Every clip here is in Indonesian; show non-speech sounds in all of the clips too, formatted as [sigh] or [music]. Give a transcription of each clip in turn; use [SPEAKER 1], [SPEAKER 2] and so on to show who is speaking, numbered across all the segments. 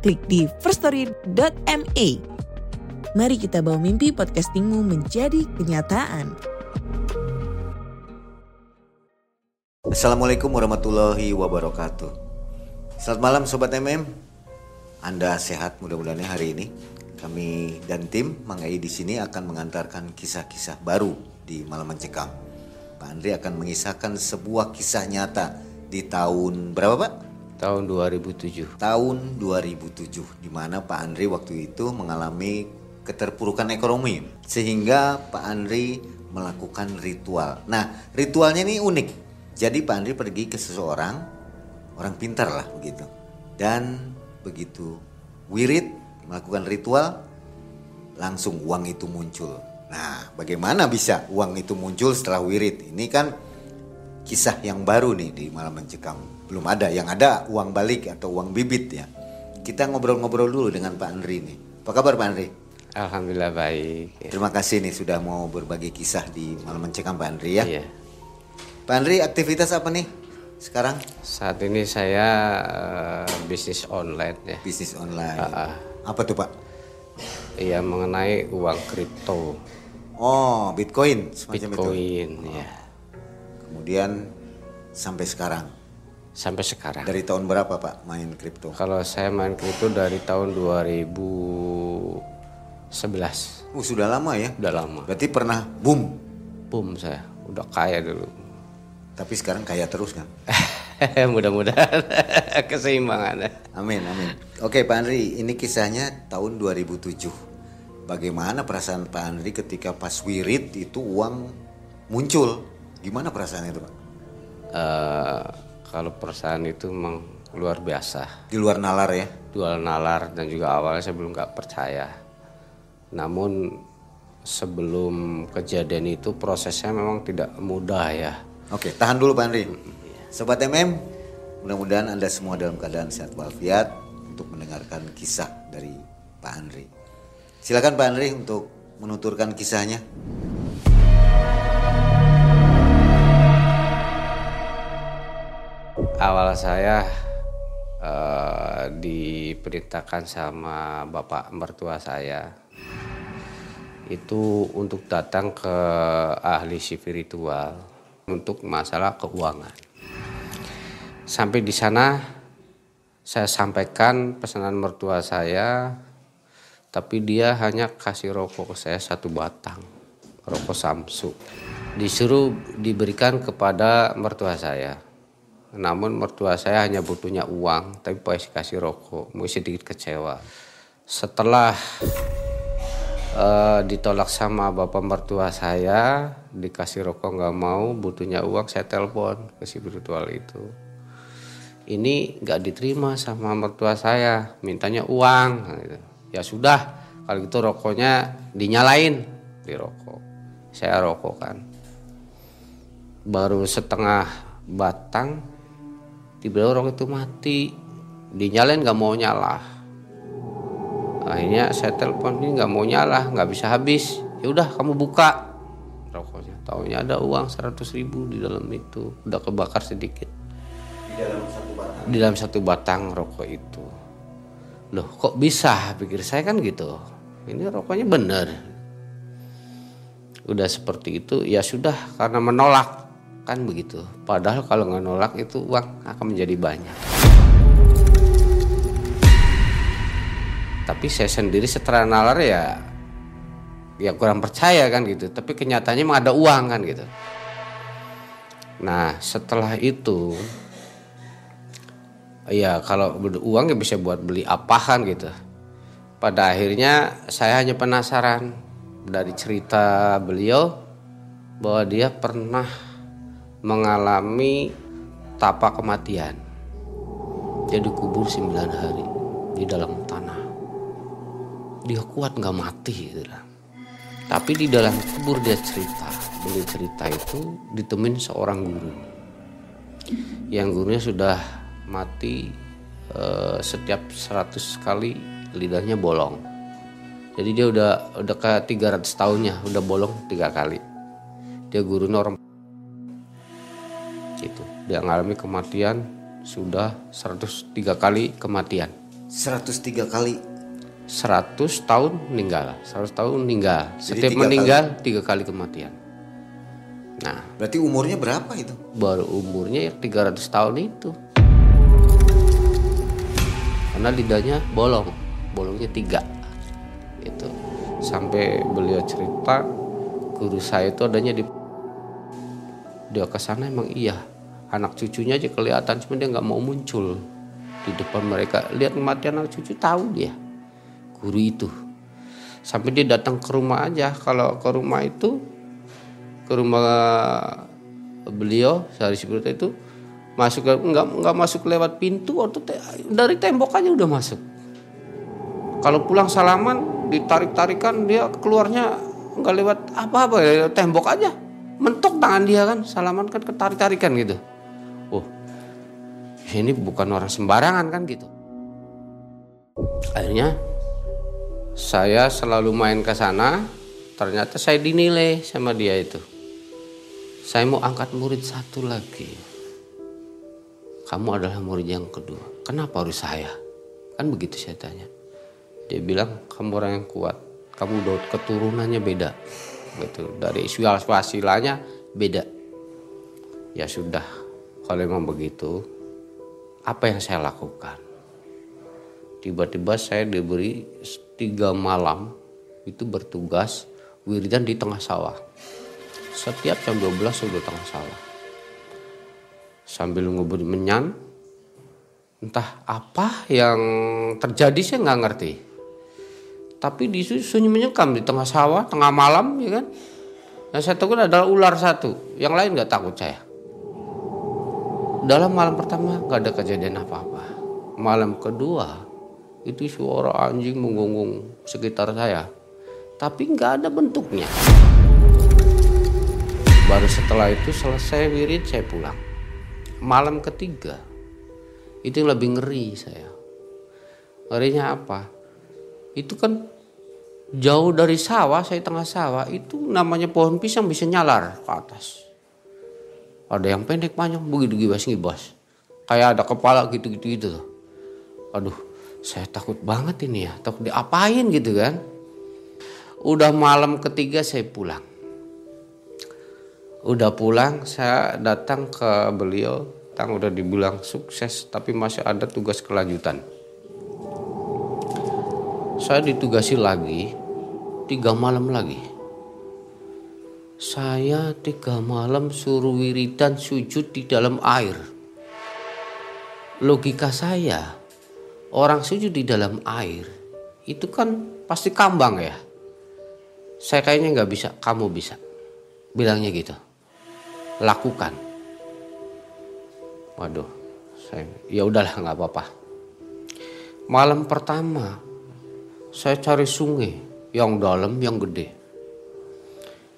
[SPEAKER 1] klik di firststory.me. Mari kita bawa mimpi podcastingmu menjadi kenyataan.
[SPEAKER 2] Assalamualaikum warahmatullahi wabarakatuh. Selamat malam Sobat MM. Anda sehat mudah-mudahan hari ini. Kami dan tim Mangai di sini akan mengantarkan kisah-kisah baru di Malam Mencekam. Pak Andri akan mengisahkan sebuah kisah nyata di tahun berapa Pak?
[SPEAKER 3] Tahun 2007.
[SPEAKER 2] Tahun 2007 di mana Pak Andri waktu itu mengalami keterpurukan ekonomi sehingga Pak Andri melakukan ritual. Nah, ritualnya ini unik. Jadi Pak Andri pergi ke seseorang orang pintar lah begitu. Dan begitu wirid melakukan ritual langsung uang itu muncul. Nah, bagaimana bisa uang itu muncul setelah wirid? Ini kan kisah yang baru nih di malam mencekam. Belum ada, yang ada uang balik atau uang bibit ya. Kita ngobrol-ngobrol dulu dengan Pak Andri nih. Apa kabar Pak Andri?
[SPEAKER 3] Alhamdulillah baik. Ya.
[SPEAKER 2] Terima kasih nih sudah mau berbagi kisah di malam mencekam Pak Andri ya.
[SPEAKER 3] Iya.
[SPEAKER 2] Pak Andri aktivitas apa nih sekarang?
[SPEAKER 3] Saat ini saya eh, bisnis online ya.
[SPEAKER 2] Bisnis online.
[SPEAKER 3] Ah, ah.
[SPEAKER 2] Apa tuh Pak?
[SPEAKER 3] Iya mengenai uang kripto,
[SPEAKER 2] Oh, Bitcoin semacam itu.
[SPEAKER 3] Bitcoin ya.
[SPEAKER 2] Kemudian sampai sekarang.
[SPEAKER 3] Sampai sekarang.
[SPEAKER 2] Dari tahun berapa Pak main kripto?
[SPEAKER 3] Kalau saya main kripto dari tahun 2011.
[SPEAKER 2] Oh, sudah lama ya.
[SPEAKER 3] Udah lama.
[SPEAKER 2] Berarti pernah boom.
[SPEAKER 3] Boom saya. Udah kaya dulu.
[SPEAKER 2] Tapi sekarang kaya terus kan? [laughs]
[SPEAKER 3] Mudah-mudahan [laughs] keseimbangan.
[SPEAKER 2] Amin, amin. Oke Pak Andri, ini kisahnya tahun 2007. Bagaimana perasaan Pak Andri ketika pas wirid itu uang muncul? Gimana perasaannya itu Pak?
[SPEAKER 3] Eh, kalau perasaan itu memang luar biasa.
[SPEAKER 2] Di luar nalar ya?
[SPEAKER 3] dual nalar dan juga awalnya saya belum nggak percaya. Namun sebelum kejadian itu prosesnya memang tidak mudah ya.
[SPEAKER 2] Oke, tahan dulu Pak Andri. Sobat MM, mudah-mudahan Anda semua dalam keadaan sehat walafiat untuk mendengarkan kisah dari Pak Andri. Silakan Pak Andri untuk menuturkan kisahnya.
[SPEAKER 3] Awal saya eh, diperintahkan sama bapak mertua saya itu untuk datang ke ahli spiritual untuk masalah keuangan. Sampai di sana saya sampaikan pesanan mertua saya, tapi dia hanya kasih rokok ke saya satu batang, rokok Samsu. Disuruh diberikan kepada mertua saya. Namun mertua saya hanya butuhnya uang, tapi pas kasih rokok, mungkin sedikit kecewa. Setelah eh, ditolak sama bapak mertua saya, dikasih rokok nggak mau, butuhnya uang, saya telepon ke si virtual itu. Ini nggak diterima sama mertua saya, mintanya uang. gitu. Ya sudah, kalau gitu rokoknya dinyalain di rokok. Saya rokok kan. Baru setengah batang, tiba-tiba rokok itu mati. Dinyalain nggak mau nyala akhirnya saya telepon ini nggak mau nyala nggak bisa habis. Ya udah kamu buka. Rokoknya tahunya ada uang 100 ribu di dalam itu. Udah kebakar sedikit. Di dalam satu batang. Rokok itu. Loh kok bisa? Pikir saya kan gitu. Ini rokoknya bener udah seperti itu ya sudah karena menolak kan begitu. Padahal kalau nggak nolak itu uang akan menjadi banyak. Tapi saya sendiri setelah nalar ya ya kurang percaya kan gitu. Tapi kenyataannya emang ada uang kan gitu. Nah setelah itu ya kalau uang ya bisa buat beli apa kan gitu. Pada akhirnya saya hanya penasaran dari cerita beliau bahwa dia pernah mengalami tapa kematian dia dikubur 9 hari di dalam tanah. Dia kuat nggak mati gitu lah. Tapi di dalam kubur dia cerita, beliau cerita itu ditemuin seorang guru. Yang gurunya sudah mati eh, setiap 100 kali lidahnya bolong. Jadi dia udah udah ke 300 tahunnya, udah bolong tiga kali. Dia guru orang gitu. Dia mengalami kematian sudah 103 kali kematian.
[SPEAKER 2] 103 kali
[SPEAKER 3] 100 tahun meninggal, 100 tahun meninggal. Setiap
[SPEAKER 2] tiga
[SPEAKER 3] meninggal tiga kali kematian. Nah,
[SPEAKER 2] berarti umurnya berapa itu
[SPEAKER 3] baru umurnya ya 300 tahun itu. Karena lidahnya bolong, bolongnya tiga. Itu sampai beliau cerita guru saya itu adanya di dia ke sana emang iya. Anak cucunya aja kelihatan cuma dia nggak mau muncul di depan mereka. Lihat kematian anak cucu tahu dia. Guru itu. Sampai dia datang ke rumah aja. Kalau ke rumah itu ke rumah beliau sehari seperti itu masuk nggak nggak masuk lewat pintu atau te- dari tembok aja udah masuk. Kalau pulang salaman ditarik tarikan dia keluarnya nggak lewat apa apa tembok aja mentok tangan dia kan salaman kan ketarik tarikan gitu. Oh ini bukan orang sembarangan kan gitu. Akhirnya saya selalu main ke sana. Ternyata saya dinilai sama dia itu. Saya mau angkat murid satu lagi. Kamu adalah murid yang kedua. Kenapa harus saya? Kan begitu saya tanya. Dia bilang kamu orang yang kuat. Kamu udah keturunannya beda gitu. Dari wasilanya beda. Ya sudah kalau memang begitu apa yang saya lakukan? Tiba-tiba saya diberi tiga malam itu bertugas wiridan di tengah sawah. Setiap jam 12 sudah tengah sawah. Sambil ngubur menyan entah apa yang terjadi saya nggak ngerti tapi di sunyi menyekam di tengah sawah tengah malam ya kan? Yang saya takut adalah ular satu. Yang lain nggak takut saya. Dalam malam pertama nggak ada kejadian apa-apa. Malam kedua itu suara anjing menggonggong sekitar saya. Tapi nggak ada bentuknya. Baru setelah itu selesai wirid saya pulang. Malam ketiga itu yang lebih ngeri saya. Ngerinya apa itu kan jauh dari sawah saya tengah sawah itu namanya pohon pisang bisa nyalar ke atas. Ada yang pendek panjang begitu gibas ngibas kayak ada kepala gitu gitu gitu aduh saya takut banget ini ya takut diapain gitu kan. Udah malam ketiga saya pulang. Udah pulang saya datang ke beliau tang udah dibilang sukses tapi masih ada tugas kelanjutan saya ditugasi lagi tiga malam lagi. Saya tiga malam suruh wiridan sujud di dalam air. Logika saya orang sujud di dalam air itu kan pasti kambang ya. Saya kayaknya nggak bisa kamu bisa. Bilangnya gitu. Lakukan. Waduh saya ya udahlah nggak apa-apa. Malam pertama saya cari sungai yang dalam yang gede.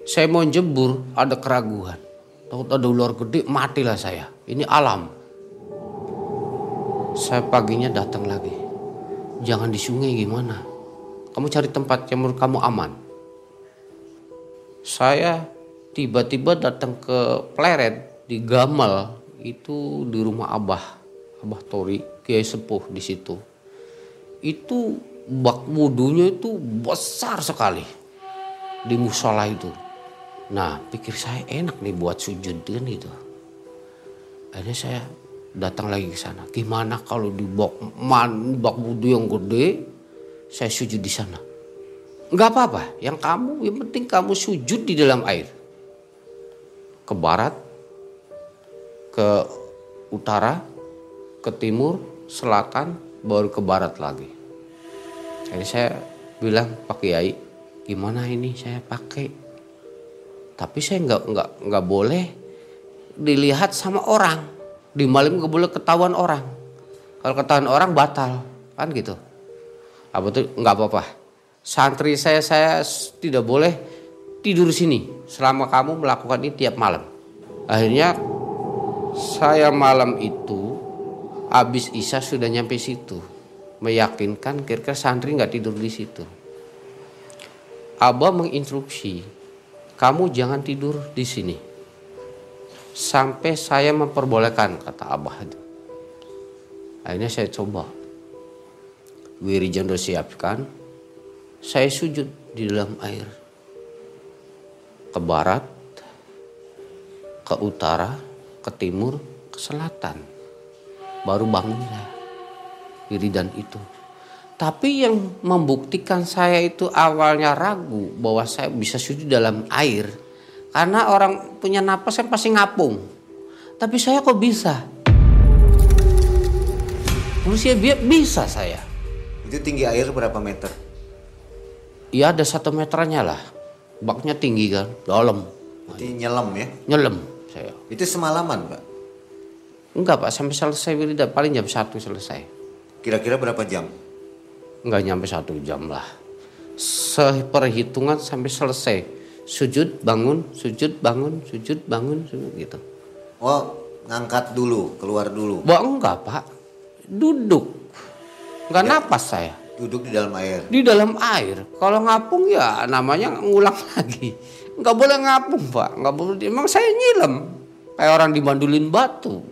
[SPEAKER 3] Saya mau jebur ada keraguan. Takut ada ular gede matilah saya. Ini alam. Saya paginya datang lagi. Jangan di sungai gimana? Kamu cari tempat yang menurut kamu aman. Saya tiba-tiba datang ke Pleret di Gamal. Itu di rumah Abah. Abah Tori Kiai Sepuh di situ. Itu bak wudhunya itu besar sekali di musola itu. Nah pikir saya enak nih buat sujud kan itu akhirnya saya datang lagi ke sana. Gimana kalau di bak man bak wudhu yang gede saya sujud di sana? Nggak apa-apa. Yang kamu yang penting kamu sujud di dalam air. Ke barat ke utara ke timur selatan baru ke barat lagi jadi saya bilang Pak Kiai gimana ini saya pakai tapi saya nggak nggak nggak boleh dilihat sama orang di malam nggak boleh ketahuan orang kalau ketahuan orang batal kan gitu Apa tuh nggak apa-apa. Santri saya saya tidak boleh tidur sini selama kamu melakukan ini tiap malam. Akhirnya saya malam itu habis Isya sudah nyampe situ. Meyakinkan kira-kira santri nggak tidur di situ. Abah menginstruksi, kamu jangan tidur di sini. Sampai saya memperbolehkan, kata Abah itu. Akhirnya saya coba. Wirijan siapkan, saya sujud di dalam air. Ke barat, ke utara, ke timur, ke selatan. Baru bangun. Wiridan itu. Tapi yang membuktikan saya itu awalnya ragu bahwa saya bisa sujud dalam air. Karena orang punya napas saya pasti ngapung. Tapi saya kok bisa? Manusia bisa saya.
[SPEAKER 2] Itu tinggi air berapa meter?
[SPEAKER 3] Ya ada satu meternya lah. Baknya tinggi kan, dalam.
[SPEAKER 2] Jadi nyelam ya?
[SPEAKER 3] Nyelam saya.
[SPEAKER 2] Itu semalaman pak?
[SPEAKER 3] Enggak pak, sampai selesai wiridan paling jam satu selesai.
[SPEAKER 2] Kira-kira berapa jam?
[SPEAKER 3] Enggak nyampe satu jam lah. Seperhitungan sampai selesai. Sujud, bangun, sujud, bangun, sujud, bangun, sujud, gitu.
[SPEAKER 2] Oh, ngangkat dulu, keluar dulu.
[SPEAKER 3] Wah enggak pak, duduk. Enggak napas saya.
[SPEAKER 2] Duduk di dalam air.
[SPEAKER 3] Di dalam air. Kalau ngapung ya namanya ngulang [laughs] lagi. Enggak boleh ngapung pak, enggak boleh. Emang saya nyilam. Kayak orang dibandulin batu.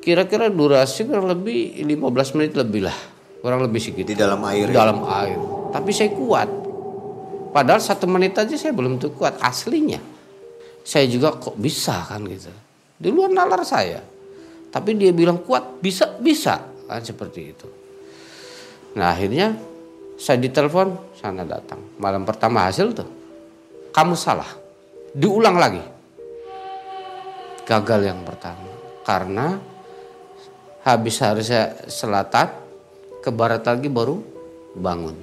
[SPEAKER 3] Kira-kira durasi kurang lebih 15 menit lebih lah. Kurang lebih segitu.
[SPEAKER 2] Di dalam air.
[SPEAKER 3] Di
[SPEAKER 2] ya?
[SPEAKER 3] dalam air. Tapi saya kuat. Padahal satu menit aja saya belum tuh kuat aslinya. Saya juga kok bisa kan gitu. Di luar nalar saya. Tapi dia bilang kuat, bisa, bisa. Kan seperti itu. Nah akhirnya saya ditelepon, sana datang. Malam pertama hasil tuh. Kamu salah. Diulang lagi. Gagal yang pertama. Karena habis harusnya selatan, ke barat lagi baru bangun.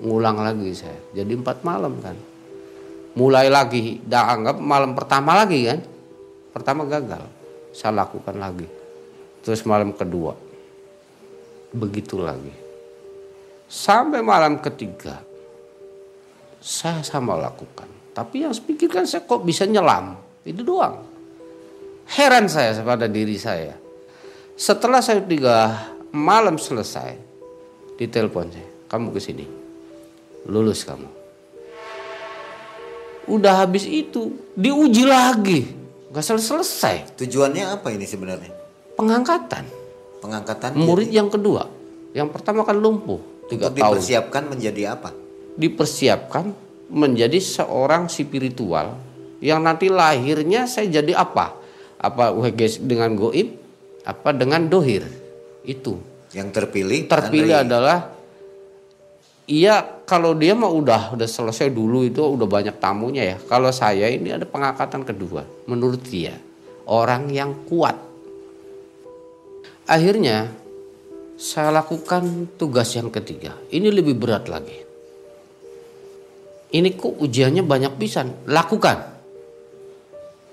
[SPEAKER 3] Ngulang lagi saya. Jadi empat malam kan. Mulai lagi, dah anggap malam pertama lagi kan. Pertama gagal. Saya lakukan lagi. Terus malam kedua. Begitu lagi. Sampai malam ketiga. Saya sama lakukan. Tapi yang saya pikirkan saya kok bisa nyelam. Itu doang. Heran saya pada diri saya. Setelah saya tiga malam selesai, ditelepon saya, kamu ke sini, lulus kamu. Udah habis itu diuji lagi, nggak selesai selesai.
[SPEAKER 2] Tujuannya apa ini sebenarnya?
[SPEAKER 3] Pengangkatan,
[SPEAKER 2] Pengangkatan
[SPEAKER 3] murid
[SPEAKER 2] jadi-
[SPEAKER 3] yang kedua, yang pertama kan lumpuh tiga
[SPEAKER 2] untuk
[SPEAKER 3] tahun.
[SPEAKER 2] dipersiapkan menjadi apa?
[SPEAKER 3] Dipersiapkan menjadi seorang spiritual yang nanti lahirnya saya jadi apa? Apa dengan goib? Apa dengan dohir? Itu.
[SPEAKER 2] Yang terpilih
[SPEAKER 3] terpilih
[SPEAKER 2] Andri.
[SPEAKER 3] adalah iya kalau dia mah udah udah selesai dulu itu udah banyak tamunya ya. Kalau saya ini ada pengangkatan kedua menurut dia. Orang yang kuat. Akhirnya saya lakukan tugas yang ketiga. Ini lebih berat lagi. Ini kok ujiannya banyak pisan? Lakukan.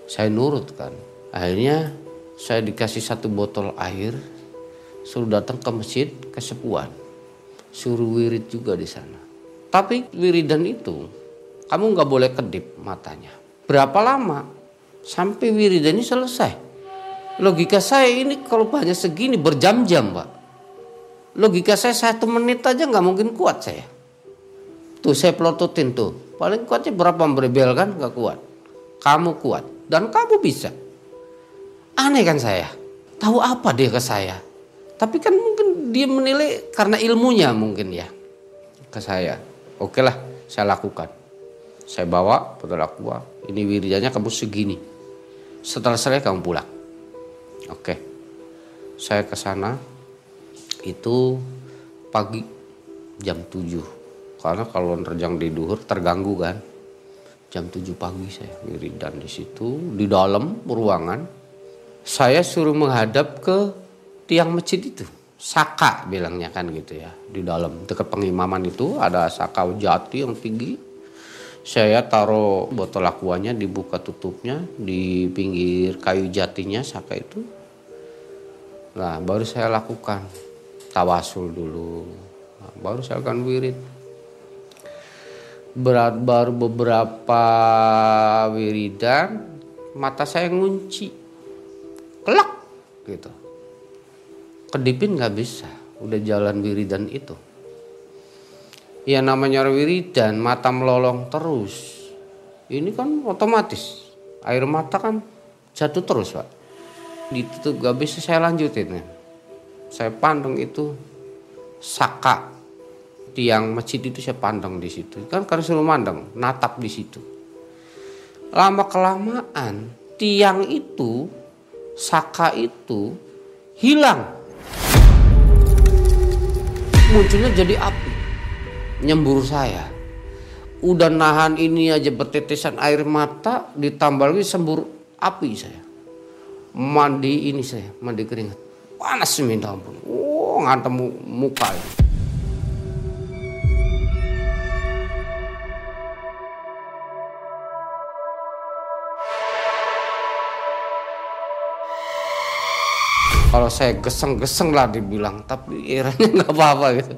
[SPEAKER 3] Saya nurut kan akhirnya saya dikasih satu botol air suruh datang ke masjid kesepuan. Suruh wirid juga di sana. Tapi wiridan itu kamu nggak boleh kedip matanya. Berapa lama? Sampai wiridan ini selesai. Logika saya ini kalau banyak segini berjam-jam pak. Logika saya satu menit aja nggak mungkin kuat saya. Tuh saya pelototin tuh. Paling kuatnya berapa berebel kan? Nggak kuat. Kamu kuat. Dan kamu bisa aneh kan saya tahu apa dia ke saya tapi kan mungkin dia menilai karena ilmunya mungkin ya ke saya. Oke lah, saya lakukan. Saya bawa botol aqua. Ini wiridanya kamu segini. Setelah selesai kamu pulang. Oke. Saya ke sana itu pagi jam 7. Karena kalau nerjang di duhur terganggu kan. Jam 7 pagi saya wiridan di situ di dalam ruangan. Saya suruh menghadap ke tiang masjid itu. Saka bilangnya kan gitu ya di dalam. Dekat pengimaman itu ada saka jati yang tinggi. Saya taruh botol aquanya dibuka tutupnya di pinggir kayu jatinya saka itu. Nah baru saya lakukan. Tawasul dulu. Nah, baru saya akan wirid. Berat baru beberapa wiridan, mata saya ngunci. Kelak gitu. Kedipin nggak bisa, udah jalan wiridan itu. Ya namanya wiridan, mata melolong terus. Ini kan otomatis, air mata kan jatuh terus pak. Ditutup gak bisa saya lanjutin. Saya pandang itu saka tiang masjid itu saya pandang di situ kan karena selalu mandang natap di situ lama kelamaan tiang itu saka itu hilang. Munculnya jadi api. Nyembur saya. Udah nahan ini aja bertetesan air mata ditambah lagi sembur api saya. Mandi ini saya mandi keringat. Panas minta ampun. Oh ngantem muka ya. Kalau saya geseng-geseng lah dibilang tapi iranya [laughs] nggak apa-apa gitu.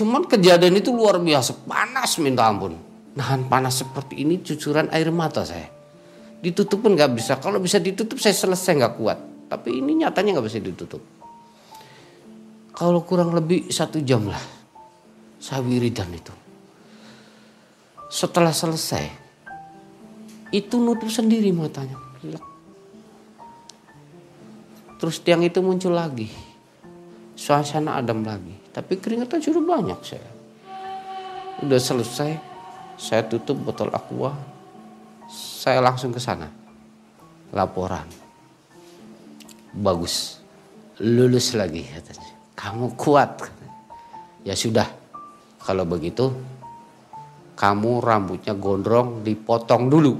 [SPEAKER 3] Cuman kejadian itu luar biasa panas minta ampun. Nahan panas seperti ini cucuran air mata saya. Ditutup pun nggak bisa. Kalau bisa ditutup saya selesai nggak kuat. Tapi ini nyatanya nggak bisa ditutup. Kalau kurang lebih satu jam lah saya wiridan itu. Setelah selesai itu nutup sendiri matanya Terus tiang itu muncul lagi. Suasana adem lagi. Tapi keringatnya sudah banyak saya. Udah selesai. Saya tutup botol aqua. Saya langsung ke sana. Laporan. Bagus. Lulus lagi katanya. Kamu kuat. Ya sudah. Kalau begitu kamu rambutnya gondrong dipotong dulu.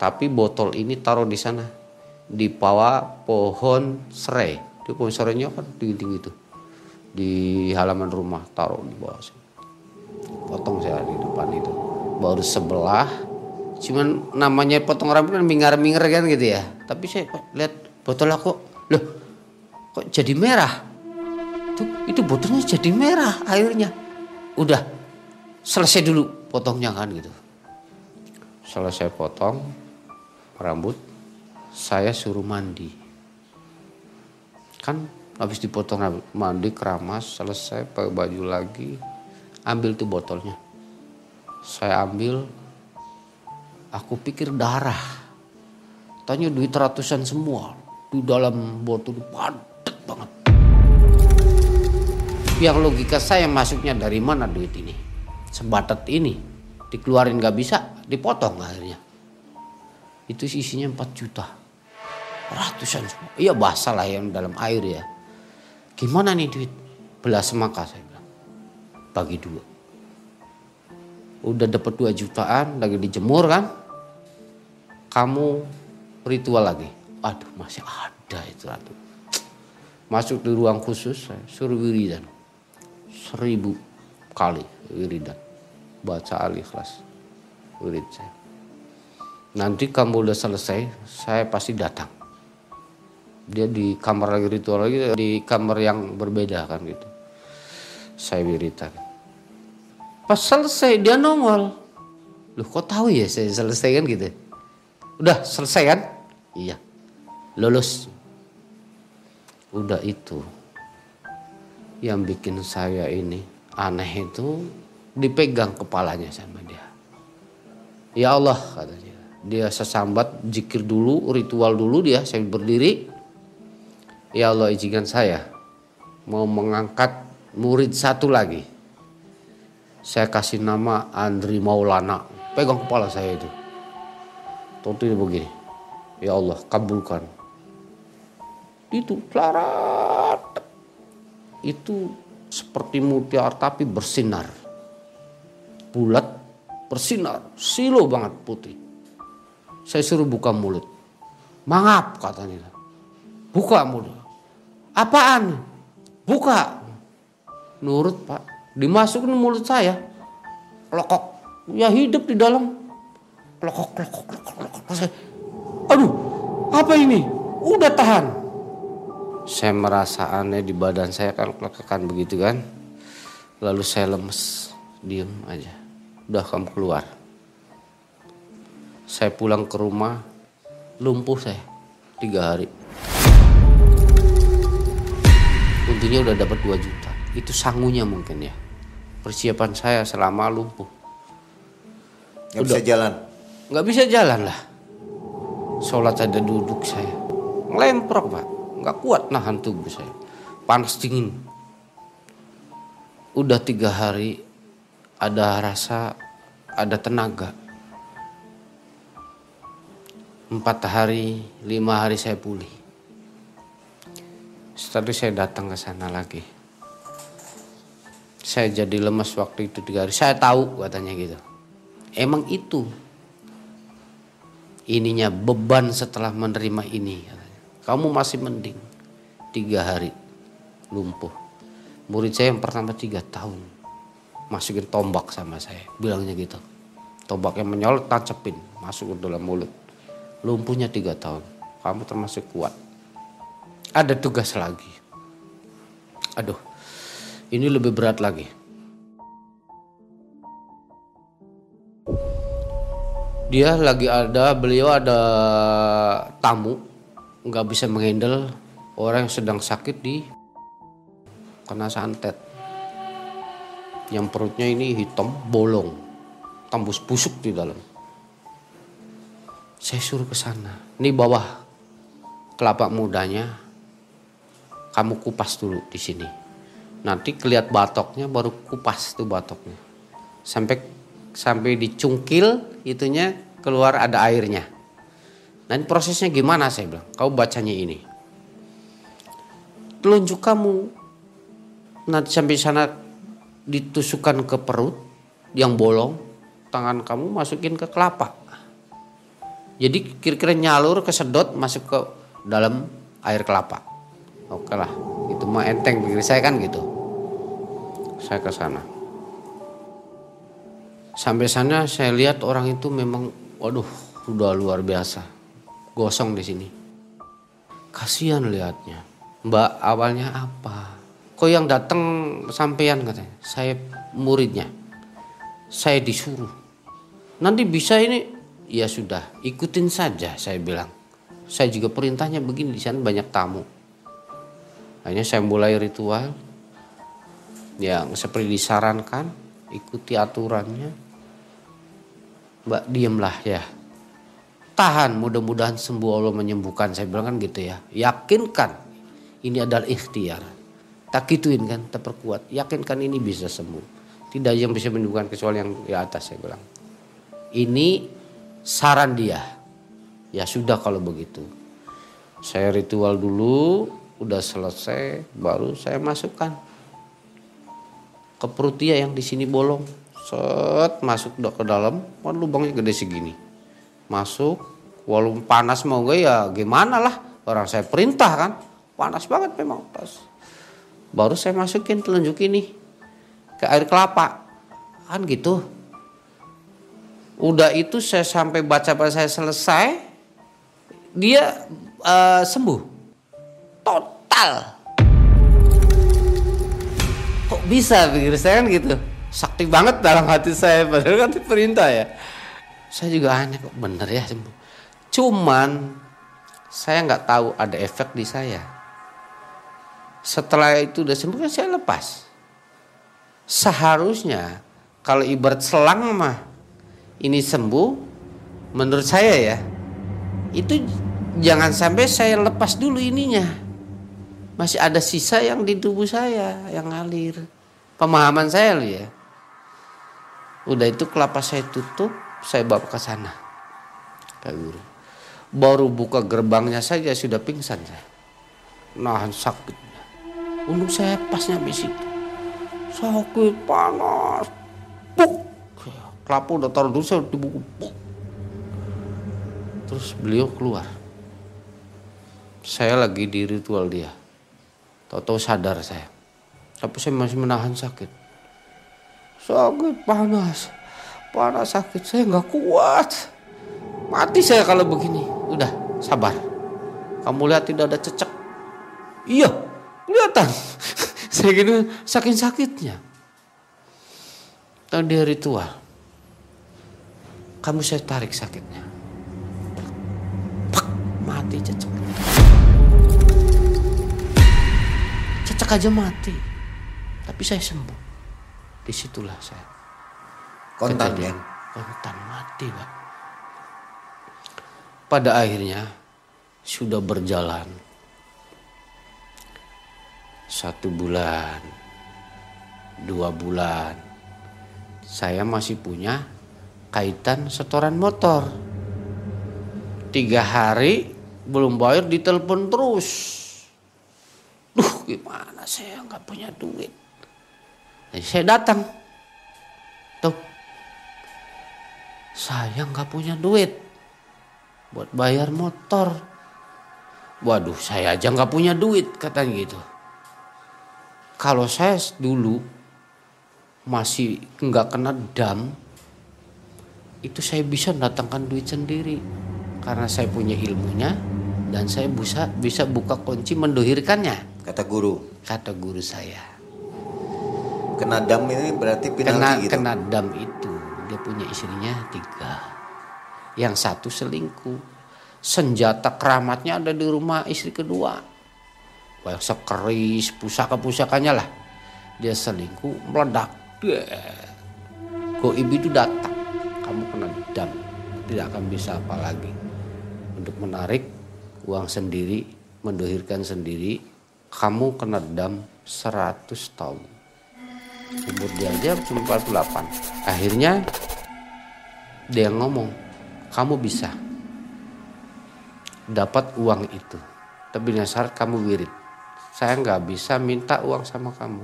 [SPEAKER 3] Tapi botol ini taruh di sana di bawah pohon serai. Di pohon serainya kan tinggi tinggi itu. Di halaman rumah taruh di bawah potong saya di depan itu. Baru sebelah cuman namanya potong rambut kan mingar mingar kan gitu ya. Tapi saya lihat botol aku loh kok jadi merah? Tuh itu botolnya jadi merah airnya. Udah selesai dulu potongnya kan gitu. Selesai potong rambut saya suruh mandi. Kan habis dipotong mandi keramas selesai pakai baju lagi ambil tuh botolnya. Saya ambil aku pikir darah. Tanya duit ratusan semua di dalam botol padat banget. Yang logika saya masuknya dari mana duit ini? Sebatat ini dikeluarin gak bisa dipotong akhirnya. Itu isinya 4 juta ratusan. Iya basah lah yang dalam air ya. Gimana nih duit? Belas semangka saya bilang. Bagi dua. Udah dapat dua jutaan lagi dijemur kan. Kamu ritual lagi. Aduh masih ada itu ratu. Masuk di ruang khusus saya suruh wiridan. Seribu kali wiridan. Baca al-ikhlas. Wirid saya. Nanti kamu udah selesai, saya pasti datang dia di kamar lagi ritual lagi di kamar yang berbeda kan gitu. Saya wiritan pas selesai dia nongol. Lu kok tahu ya saya selesai kan gitu? Udah selesai kan? Iya. Lulus. Udah itu. Yang bikin saya ini aneh itu dipegang kepalanya sama dia. Ya Allah katanya dia. Sesambat jikir dulu ritual dulu dia saya berdiri ya Allah izinkan saya mau mengangkat murid satu lagi. Saya kasih nama Andri Maulana. Pegang kepala saya itu. Tentu begini. Ya Allah kabulkan. Itu klarat. Itu seperti mutiara tapi bersinar. Bulat bersinar. Silo banget putih. Saya suruh buka mulut. Mangap katanya. Buka mulut. Apaan? Buka. Nurut pak. Dimasukin mulut saya. Lokok. Ya hidup di dalam. Lokok, lokok, lokok, lokok. Saya, aduh, apa ini? Udah tahan. Saya merasa aneh di badan saya kan lekekan begitu kan. Lalu saya lemes, diem aja. Udah kamu keluar. Saya pulang ke rumah, lumpuh saya tiga hari. Untungnya udah dapat 2 juta. Itu sangunya mungkin ya. Persiapan saya selama lumpuh.
[SPEAKER 2] Nggak bisa jalan.
[SPEAKER 3] Nggak bisa jalan lah. Sholat ada duduk saya. Ngelemprok pak. Nggak kuat nahan tubuh saya. Panas dingin. Udah tiga hari ada rasa ada tenaga. Empat hari, lima hari saya pulih. Itu saya datang ke sana lagi. Saya jadi lemas waktu itu tiga hari. Saya tahu katanya gitu. Emang itu ininya beban setelah menerima ini. Kamu masih mending tiga hari lumpuh. Murid saya yang pertama tiga tahun masukin tombak sama saya, bilangnya gitu. Tombaknya menyolot, tancepin, masuk ke dalam mulut. Lumpuhnya tiga tahun, kamu termasuk kuat. Ada tugas lagi. Aduh, ini lebih berat lagi. Dia lagi ada, beliau ada tamu, nggak bisa menghandle orang yang sedang sakit di kena santet. Yang perutnya ini hitam, bolong, tembus busuk di dalam. Saya suruh ke sana. Ini bawah kelapa mudanya, kamu kupas dulu di sini. Nanti kelihat batoknya baru kupas tuh batoknya. Sampai sampai dicungkil itunya keluar ada airnya. Nanti prosesnya gimana saya bilang? Kau bacanya ini. Telunjuk kamu nanti sampai sana ditusukkan ke perut yang bolong, tangan kamu masukin ke kelapa. Jadi kira-kira nyalur kesedot masuk ke dalam air kelapa. Oke lah, itu mah enteng pikir saya kan gitu. Saya ke sana. Sampai sana saya lihat orang itu memang, waduh, udah luar biasa, gosong di sini. Kasihan lihatnya. Mbak awalnya apa? Kok yang datang sampean katanya? Saya muridnya. Saya disuruh. Nanti bisa ini, ya sudah, ikutin saja saya bilang. Saya juga perintahnya begini di sana banyak tamu. Akhirnya saya mulai ritual yang seperti disarankan, ikuti aturannya. Mbak diemlah ya. Tahan mudah-mudahan sembuh Allah menyembuhkan. Saya bilang kan gitu ya. Yakinkan ini adalah ikhtiar. Tak gituin kan, terperkuat. Yakinkan ini bisa sembuh. Tidak yang bisa menyembuhkan kecuali yang di atas saya bilang. Ini saran dia. Ya sudah kalau begitu. Saya ritual dulu, udah selesai, baru saya masukkan. Ke perut dia yang di sini bolong. Set masuk ke dalam. Kan lubangnya gede segini. Masuk. Walaupun panas mau gue ya gimana lah. Orang saya perintah kan. Panas banget memang pas. Baru saya masukin telunjuk ini ke air kelapa. Kan gitu. Udah itu saya sampai baca baca saya selesai dia uh, sembuh total. Kok bisa pikir saya kan gitu? Sakti banget dalam hati saya padahal kan perintah ya. Saya juga aneh kok bener ya sembuh cuman saya nggak tahu ada efek di saya. Setelah itu udah sembuh kan saya lepas. Seharusnya kalau ibarat selang mah ini sembuh menurut saya ya itu jangan sampai saya lepas dulu ininya masih ada sisa yang di tubuh saya yang ngalir pemahaman saya loh ya Udah itu kelapa saya tutup, saya bawa ke sana. Kak Guru. Baru buka gerbangnya saja sudah pingsan saya. Nahan sakitnya. Untung saya pas nyampe situ. Sakit panas. Puk. Kelapa udah taruh dulu saya dibuku. Puk. Terus beliau keluar. Saya lagi di ritual dia. Tahu-tahu sadar saya. Tapi saya masih menahan sakit. Sakit panas. Panas sakit. Saya nggak kuat. Mati saya kalau begini. Udah sabar. Kamu lihat tidak ada cecek. Iya kelihatan. [laughs] Saya gini saking sakitnya Tahu dia ritual. Kamu saya tarik sakitnya. Pak, mati cecek. Cecek aja mati. Tapi saya sembuh. Di situlah saya.
[SPEAKER 2] Kontan
[SPEAKER 3] Kejadian.
[SPEAKER 2] ya.
[SPEAKER 3] Kontan mati pak. Pada akhirnya sudah berjalan satu bulan, dua bulan, saya masih punya kaitan setoran motor. Tiga hari belum bayar ditelepon terus. Duh gimana saya nggak punya duit. Jadi saya datang. Tuh. Saya nggak punya duit. Buat bayar motor. Waduh saya aja nggak punya duit katanya gitu. Kalau saya dulu masih nggak kena dam, itu saya bisa datangkan duit sendiri karena saya punya ilmunya dan saya bisa bisa buka kunci mendohirkannya
[SPEAKER 2] Kata guru.
[SPEAKER 3] kata guru saya.
[SPEAKER 2] Kena dam ini berarti
[SPEAKER 3] Kena
[SPEAKER 2] penalti gitu.
[SPEAKER 3] kena dam itu dia punya istrinya tiga, yang satu selingkuh. Senjata keramatnya ada di rumah istri kedua. Banyak sekeris, pusaka-pusakanya lah. Dia selingkuh, meledak. Goib itu datang. Kamu kena dam. Tidak akan bisa apa lagi. Untuk menarik uang sendiri, mendohirkan sendiri. Kamu kena dam 100 tahun. Umur dia aja cuma 48. Akhirnya dia ngomong, kamu bisa dapat uang itu. Tapi syarat kamu wirid. Saya nggak bisa minta uang sama kamu.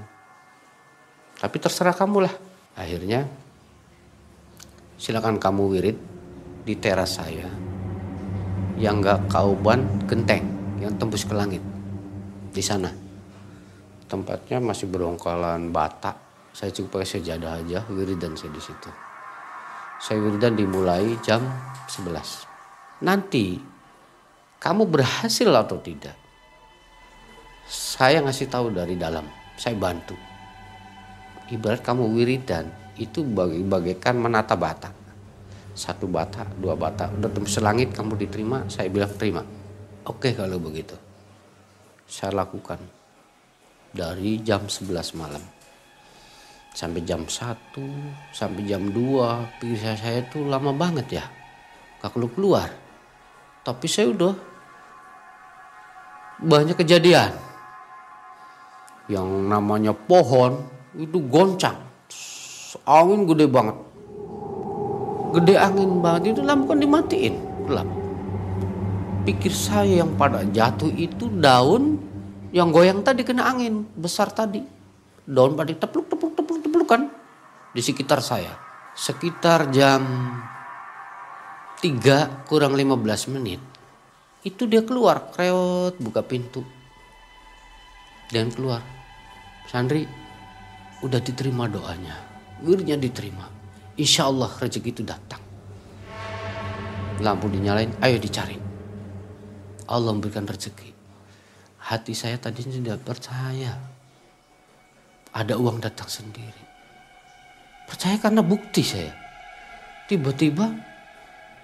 [SPEAKER 3] Tapi terserah kamu lah. Akhirnya silakan kamu wirid di teras saya yang nggak kauban genteng yang tembus ke langit. Di sana. Tempatnya masih berongkalan bata saya cukup pakai sejadah aja wiridan saya di situ. Saya wiridan dimulai jam 11 nanti kamu berhasil atau tidak? Saya ngasih tahu dari dalam. Saya bantu. Ibarat kamu wiridan itu bagi bagaikan menata bata satu bata dua bata. Udah tembus selangit kamu diterima saya bilang terima. Oke kalau begitu. Saya lakukan. Dari jam 11 malam. Sampai jam 1 sampai jam 2 pikir saya, saya tuh lama banget ya. Gak keluar keluar. Tapi saya udah banyak kejadian. Yang namanya pohon itu goncang. Angin gede banget gede angin banget. Itu lampu kan dimatiin gelap. Pikir saya yang pada jatuh itu daun yang goyang tadi kena angin besar tadi. Daun pada tepluk tepluk tepluk tepluk kan di sekitar saya. Sekitar jam 3 kurang 15 menit itu dia keluar kreot buka pintu. Dan keluar. Sandri udah diterima doanya. Wirnya diterima insya Allah rezeki itu datang. Lampu dinyalain ayo dicari. Allah memberikan rezeki. Hati saya tadi tidak percaya. Ada uang datang sendiri. Percaya karena bukti saya. Tiba-tiba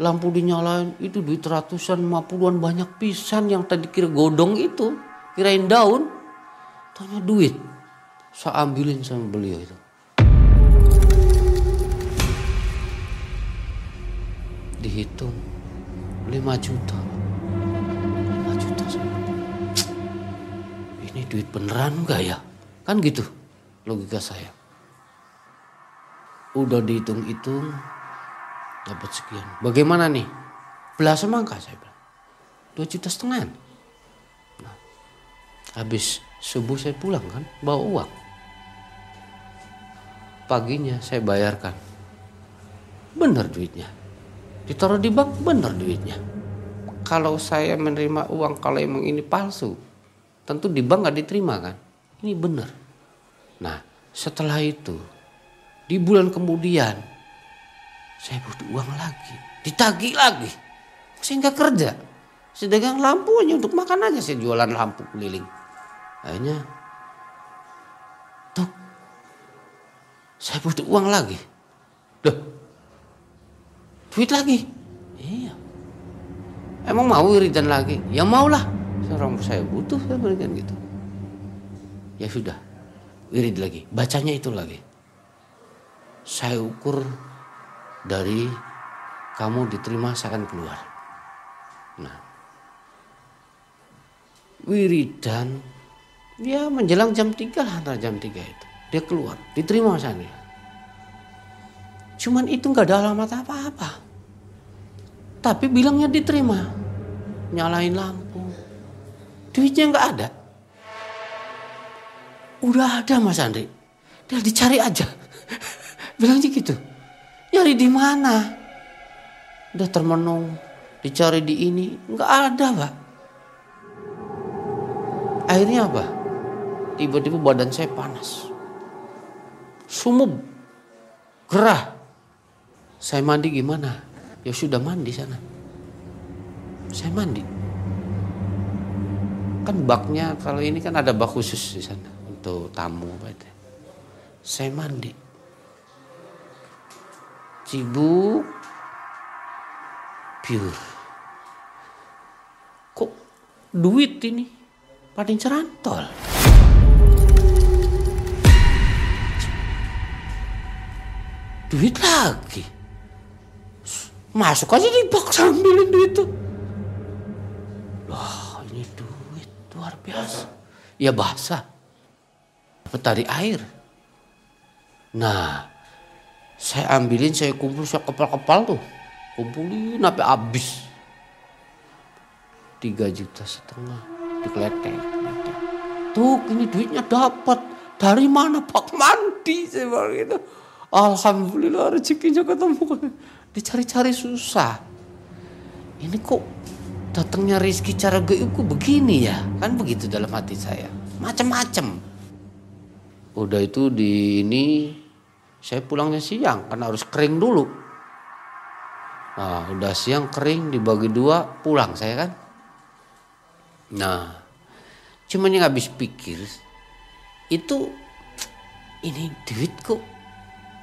[SPEAKER 3] lampu dinyalain itu duit ratusan lima puluhan banyak pisan yang tadi kira godong itu kirain daun. Tanya duit saya ambilin sama beliau itu dihitung 5 juta. 5 juta ini duit beneran enggak ya? Kan gitu logika saya. Udah dihitung-hitung dapat sekian. Bagaimana nih? Belas semangka saya bilang. 2 juta setengah. Nah, habis subuh saya pulang kan bawa uang. Paginya saya bayarkan. Bener duitnya ditaruh di bank bener duitnya. Kalau saya menerima uang kalau emang ini palsu tentu di bank nggak diterima kan? Ini bener. Nah setelah itu di bulan kemudian saya butuh uang lagi. Ditagih lagi. Saya nggak kerja. Saya dagang lampu aja untuk makan aja. Saya jualan lampu keliling. Akhirnya tuh saya butuh uang lagi duit lagi. Iya. Emang mau wiridan lagi? Ya maulah. Seorang saya butuh saya berikan gitu. Ya sudah wirid lagi. Bacanya itu lagi. Saya ukur dari kamu diterima saya akan keluar. Nah. Wiridan ya menjelang jam 3 lah antara jam 3 itu. Dia keluar diterima sana cuman itu nggak ada alamat apa-apa tapi bilangnya diterima. Nyalain lampu. Duitnya nggak ada. Udah ada mas Andri. Dia dicari aja. [laughs] Bilangnya gitu. Nyari di mana? Udah termenung. Dicari di ini. Nggak ada pak. Akhirnya apa? Tiba-tiba badan saya panas. Sumub. Gerah. Saya mandi gimana ya sudah mandi sana. Saya mandi. Kan baknya kalau ini kan ada bak khusus di sana untuk tamu itu saya mandi. Cibuk. Pure. Kok duit ini? Paling cerantol. Duit lagi masuk aja di bak sambilin duit tuh. Wah ini duit luar biasa. Ya basah. Petari air. Nah saya ambilin saya kumpul saya kepal-kepal tuh. Kumpulin sampai habis. Tiga juta setengah dikeletek tuh ini duitnya dapat. Dari mana pak? Mandi saya bilang gitu. Alhamdulillah rezekinya ketemu dicari-cari susah. Ini kok datangnya rezeki cara gaib kok begini ya? Kan begitu dalam hati saya. Macam-macam udah itu di ini saya pulangnya siang karena harus kering dulu. Nah udah siang kering dibagi dua pulang saya kan. Nah cuman yang habis pikir itu ini duit kok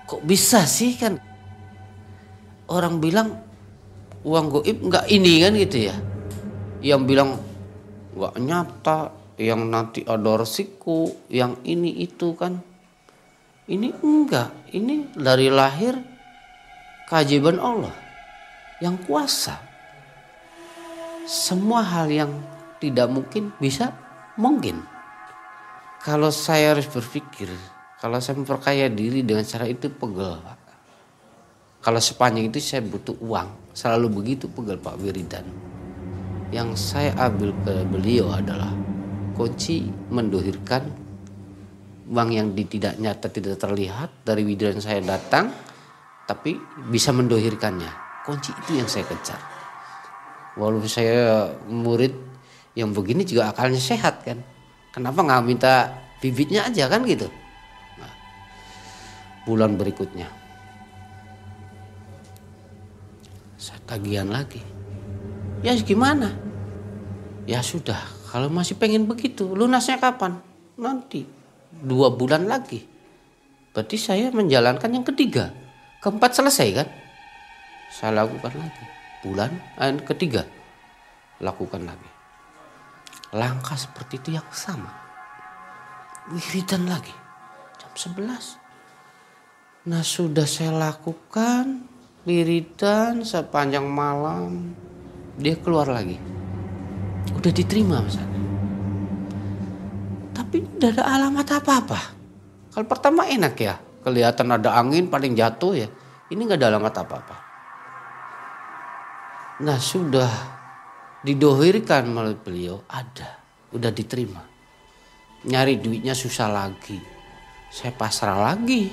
[SPEAKER 3] kok bisa sih kan orang bilang uang goib nggak ini kan gitu ya. Yang bilang nggak nyata yang nanti ada resiko yang ini itu kan. Ini enggak ini dari lahir keajaiban Allah yang kuasa. Semua hal yang tidak mungkin bisa mungkin. Kalau saya harus berpikir kalau saya memperkaya diri dengan cara itu pegel Pak kalau sepanjang itu saya butuh uang. Selalu begitu pegel Pak Wiridan. Yang saya ambil ke beliau adalah kunci mendohirkan uang yang tidak nyata tidak terlihat dari wiridan saya datang tapi bisa mendohirkannya. Kunci itu yang saya kejar. Walaupun saya murid yang begini juga akalnya sehat kan? Kenapa nggak minta bibitnya aja kan gitu? Nah, bulan berikutnya tagihan lagi. Ya gimana? Ya sudah. Kalau masih pengen begitu lunasnya kapan? Nanti. Dua bulan lagi. Berarti saya menjalankan yang ketiga. Keempat selesai kan? Saya lakukan lagi. Bulan eh, ketiga. Lakukan lagi. Langkah seperti itu yang sama. Wiridan lagi. Jam 11 nah sudah saya lakukan wiridan sepanjang malam. Dia keluar lagi. Udah diterima misalnya tapi tidak ada alamat apa-apa. Kalau pertama enak ya. Kelihatan ada angin paling jatuh ya. Ini nggak ada alamat apa-apa. Nah sudah didohirkan melalui beliau ada. Udah diterima. Nyari duitnya susah lagi. Saya pasrah lagi.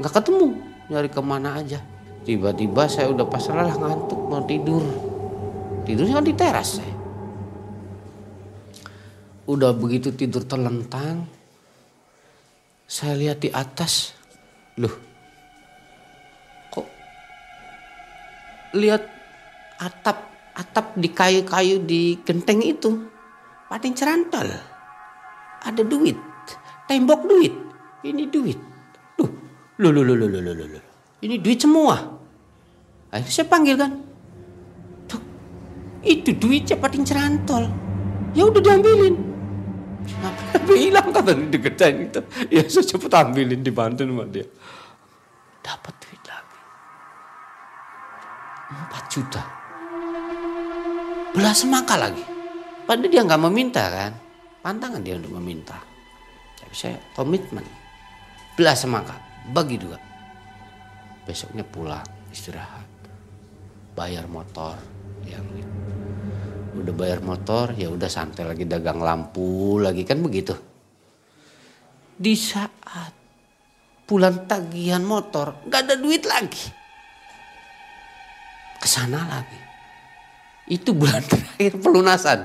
[SPEAKER 3] Nggak ketemu. Nyari ke mana aja tiba-tiba saya udah pasrah lah ngantuk mau tidur. Tidurnya kan di teras saya. Udah begitu tidur terlentang saya lihat di atas. Loh kok lihat atap atap di kayu-kayu di genteng itu? Paling cerantol. Ada duit tembok duit. Ini duit. Loh loh loh loh loh loh loh ini duit semua Akhirnya saya panggil kan. Tuh, itu duit cepatin cerantol. Ya udah diambilin. Kenapa [laughs] hilang kata deketin itu. Ya saya cepet ambilin dibantu sama dia. Dapat duit lagi. 4 juta. Belah semangka lagi. Padahal dia nggak meminta kan. Pantangan dia untuk meminta. Tapi saya komitmen. Belah semangka. Bagi dua. Besoknya pulang istirahat. Bayar motor. Yang udah bayar motor ya udah santai lagi dagang lampu lagi kan begitu. Di saat bulan tagihan motor nggak ada duit lagi ke sana lagi itu bulan [laughs] terakhir pelunasan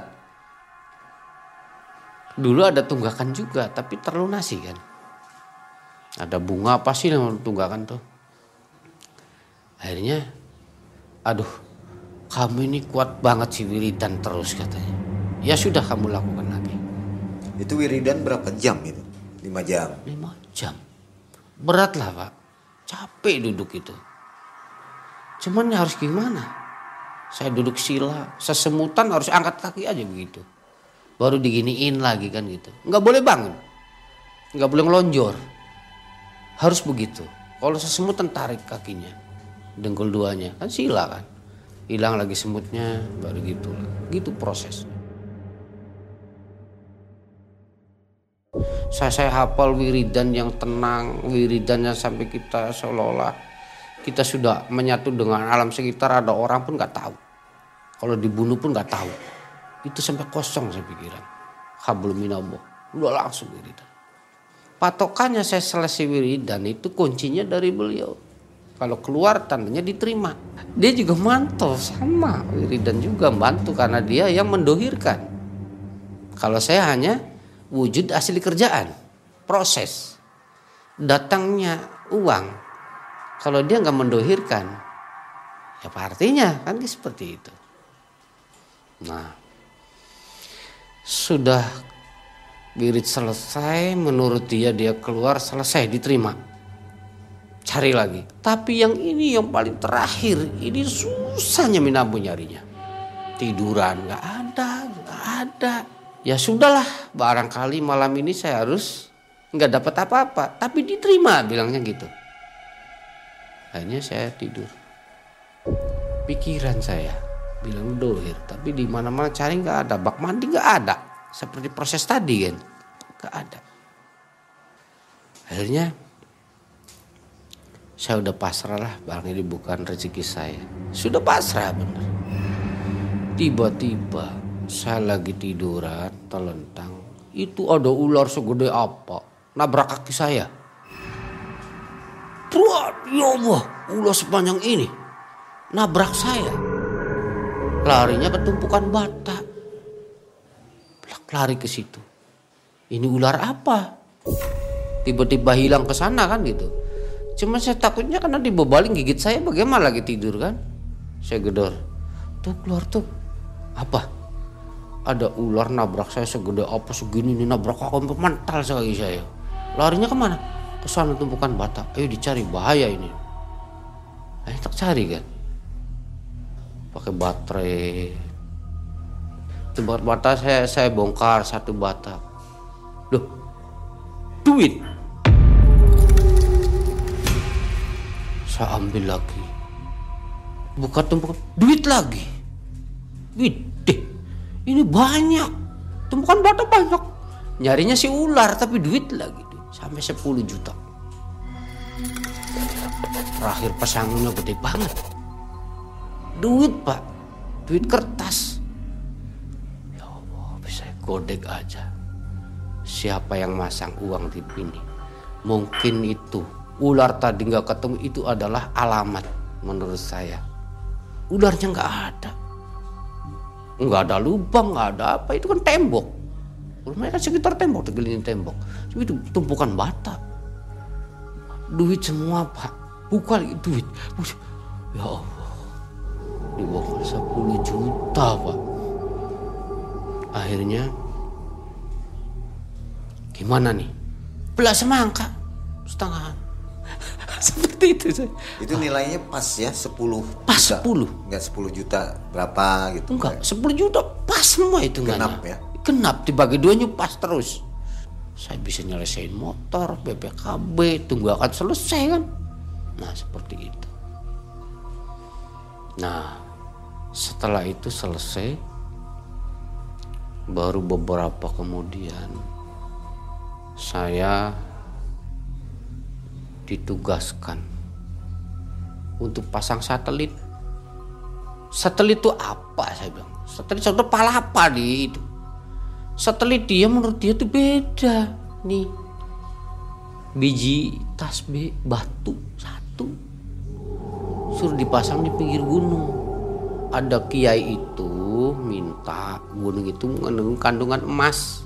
[SPEAKER 3] dulu ada tunggakan juga tapi terlunasi kan ada bunga apa sih yang tunggakan tuh akhirnya aduh kamu ini kuat banget sih wiridan terus katanya. Ya sudah kamu lakukan lagi.
[SPEAKER 2] Itu wiridan berapa jam itu? 5 jam.
[SPEAKER 3] lima jam. Berat lah pak. Capek duduk itu. Cuman ya harus gimana? Saya duduk sila sesemutan harus angkat kaki aja begitu. Baru diginiin lagi kan gitu. Nggak boleh bangun. Nggak boleh ngelonjor. Harus begitu. Kalau sesemutan tarik kakinya dengkul duanya. Kan sila kan. Hilang lagi semutnya baru gitu. Gitu proses. Saya saya hafal wiridan yang tenang wiridan yang sampai kita seolah-olah kita sudah menyatu dengan alam sekitar ada orang pun nggak tahu. Kalau dibunuh pun nggak tahu. Itu sampai kosong saya pikiran. Hablum minallah. Udah langsung wiridan. Patokannya saya selesai wiridan itu kuncinya dari beliau kalau keluar tandanya diterima. Dia juga mantau sama wiridan juga bantu karena dia yang mendohirkan. Kalau saya hanya wujud asli kerjaan proses datangnya uang. Kalau dia nggak mendohirkan ya apa artinya? Kan seperti itu. Nah sudah wirid selesai menurut dia dia keluar selesai diterima cari lagi. Tapi yang ini yang paling terakhir ini susahnya minabu nyarinya. Tiduran nggak ada nggak ada. Ya sudahlah barangkali malam ini saya harus nggak dapat apa-apa. Tapi diterima bilangnya gitu. Akhirnya saya tidur. Pikiran saya bilang dohir. Tapi di mana mana cari nggak ada bak mandi nggak ada. Seperti proses tadi kan. Nggak ada. Akhirnya saya udah pasrah lah barang ini bukan rezeki saya sudah pasrah bener tiba-tiba saya lagi tiduran telentang itu ada ular segede apa nabrak kaki saya Buat, ya Allah, ular sepanjang ini nabrak saya. Larinya ke tumpukan bata. Lari ke situ. Ini ular apa? Tiba-tiba hilang ke sana kan gitu. Cuma saya takutnya karena dibebalin gigit saya bagaimana lagi tidur kan. Saya gedor. Tuh keluar tuh. Apa? Ada ular nabrak saya segede apa segini nih nabrak aku mental sekali saya. Larinya ke mana? Ke sana tumpukan bata. Ayo dicari bahaya ini. Ayo tak cari kan. Pakai baterai. Tempat bata saya saya bongkar satu bata. Loh, duit. Saya ambil lagi. Buka tumpukan duit lagi. Deh. Ini banyak. Tumpukan bata banyak. Nyarinya si ular tapi duit lagi. Sampai 10 juta. Terakhir pesangonnya gede banget. Duit pak. Duit kertas. Ya Allah bisa godek aja. Siapa yang masang uang di sini? Mungkin itu ular tadi nggak ketemu itu adalah alamat menurut saya. Ularnya nggak ada, nggak ada lubang, nggak ada apa itu kan tembok. Rumahnya kan sekitar tembok, tergelinding tembok. Itu tumpukan bata. Duit semua pak, buka lagi duit. Ya Allah, di bawah 10 juta pak. Akhirnya gimana nih? Belas semangka setengah. [laughs] seperti itu saya.
[SPEAKER 2] Itu nilainya pas ya 10
[SPEAKER 3] Pas
[SPEAKER 2] juta.
[SPEAKER 3] 10.
[SPEAKER 2] Enggak 10 juta berapa gitu.
[SPEAKER 3] Enggak, 10 juta pas semua hitungannya.
[SPEAKER 2] Genap ya?
[SPEAKER 3] Genap dibagi duanya pas terus. Saya bisa nyelesain motor, BPKB, tunggu akan selesai kan. Nah, seperti itu. Nah, setelah itu selesai baru beberapa kemudian saya ditugaskan untuk pasang satelit. Satelit itu apa? Saya bilang satelit satelit pala apa di itu. Satelit dia menurut dia tuh beda nih. Biji tasbih batu satu. Suruh dipasang di pinggir gunung. Ada kiai itu minta gunung itu mengandung kandungan emas.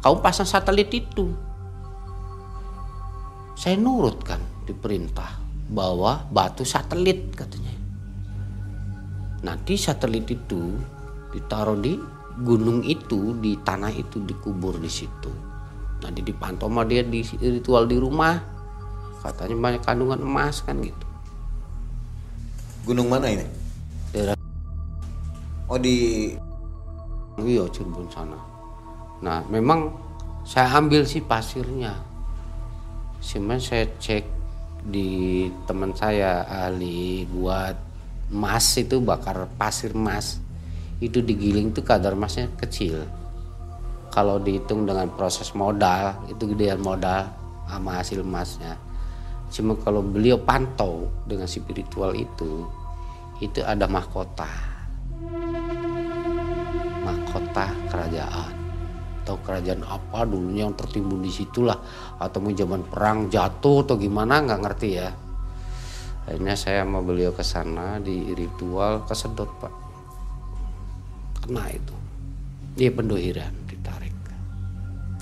[SPEAKER 3] Kamu pasang satelit itu saya nurut kan diperintah bawa batu satelit katanya. Nanti satelit itu ditaruh di gunung itu di tanah itu dikubur di situ. Nanti dipantau sama dia di ritual di rumah. Katanya banyak kandungan emas kan gitu.
[SPEAKER 2] Gunung mana ini?
[SPEAKER 3] daerah
[SPEAKER 2] Oh di
[SPEAKER 3] iya Cirebon sana. Nah memang saya ambil sih pasirnya cuman saya cek di teman saya ahli buat emas itu bakar pasir emas itu digiling tuh kadar emasnya kecil. Kalau dihitung dengan proses modal itu gedean modal sama hasil emasnya cuma kalau beliau pantau dengan spiritual itu itu ada mahkota. Mahkota kerajaan atau kerajaan apa dulunya yang tertimbun di situlah. Atau zaman perang jatuh atau gimana nggak ngerti ya. Akhirnya saya mau beliau ke sana di ritual kesedot pak. Kena itu. Dia pendohiran ditarik.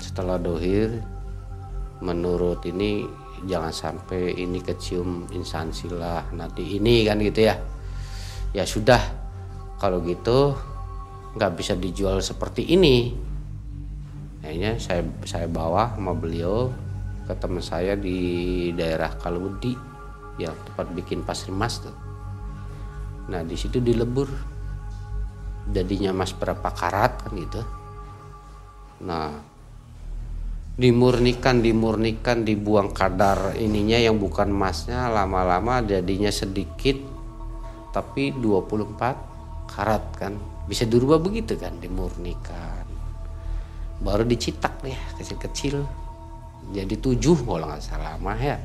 [SPEAKER 3] Setelah dohir menurut ini jangan sampai ini kecium instansi lah nanti ini kan gitu ya. Ya sudah kalau gitu nggak bisa dijual seperti ini akhirnya saya saya bawa sama beliau ke teman saya di daerah Kaludi yang tempat bikin pasir emas tuh. Nah di situ dilebur. Jadinya emas berapa karat kan gitu. Nah dimurnikan dimurnikan dibuang kadar ininya yang bukan emasnya lama-lama jadinya sedikit tapi 24 karat kan. Bisa dirubah begitu kan dimurnikan baru dicitak deh kecil-kecil. Jadi tujuh kalau nggak salah mah ya.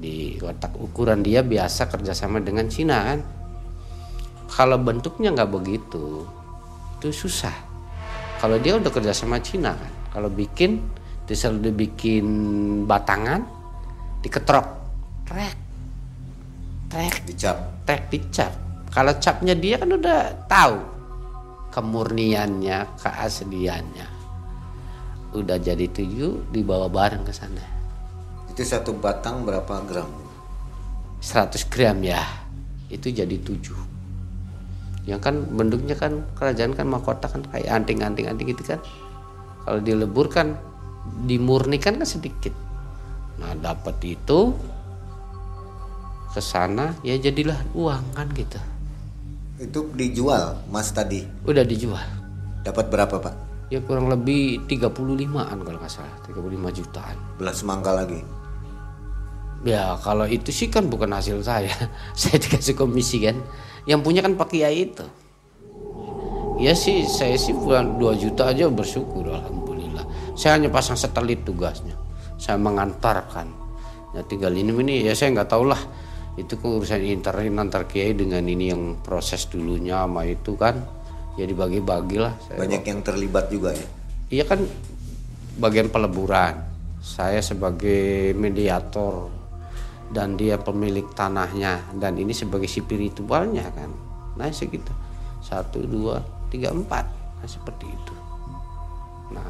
[SPEAKER 3] Di kotak ukuran dia biasa kerjasama dengan Cina kan? Kalau bentuknya nggak begitu itu susah. Kalau dia udah kerjasama Cina kan? Kalau bikin selalu dibikin batangan diketrok. Trek. Trek.
[SPEAKER 2] Dicap.
[SPEAKER 3] trek dicap. Kalau capnya dia kan udah tahu kemurniannya keasliannya udah jadi tujuh dibawa bareng ke sana.
[SPEAKER 2] Itu satu batang berapa gram?
[SPEAKER 3] 100 gram ya. Itu jadi tujuh. Yang kan bentuknya kan kerajaan kan mahkota kan kayak anting-anting anting gitu kan. Kalau dilebur kan dimurnikan kan sedikit. Nah dapat itu ke sana ya jadilah uang kan gitu.
[SPEAKER 2] Itu dijual mas tadi.
[SPEAKER 3] udah dijual.
[SPEAKER 2] Dapat berapa pak?
[SPEAKER 3] Ya kurang lebih 35an kalau nggak salah 35 jutaan
[SPEAKER 2] Belas semangka lagi.
[SPEAKER 3] Ya kalau itu sih kan bukan hasil saya. [laughs] saya dikasih komisi kan. Yang punya kan Pak Kiai itu. Ya sih saya sih bukan 2 juta aja bersyukur alhamdulillah. Saya hanya pasang satelit tugasnya. Saya mengantarkan. Ya tinggal ini ini ya saya nggak tahu lah. Itu urusan interin antar Kiai dengan ini yang proses dulunya sama itu kan. Ya dibagi-bagi lah. Saya
[SPEAKER 2] Banyak yang terlibat juga ya.
[SPEAKER 3] Iya kan bagian peleburan. Saya sebagai mediator dan dia pemilik tanahnya dan ini sebagai spiritualnya kan. Nah segitu satu dua tiga empat nah, seperti itu. Nah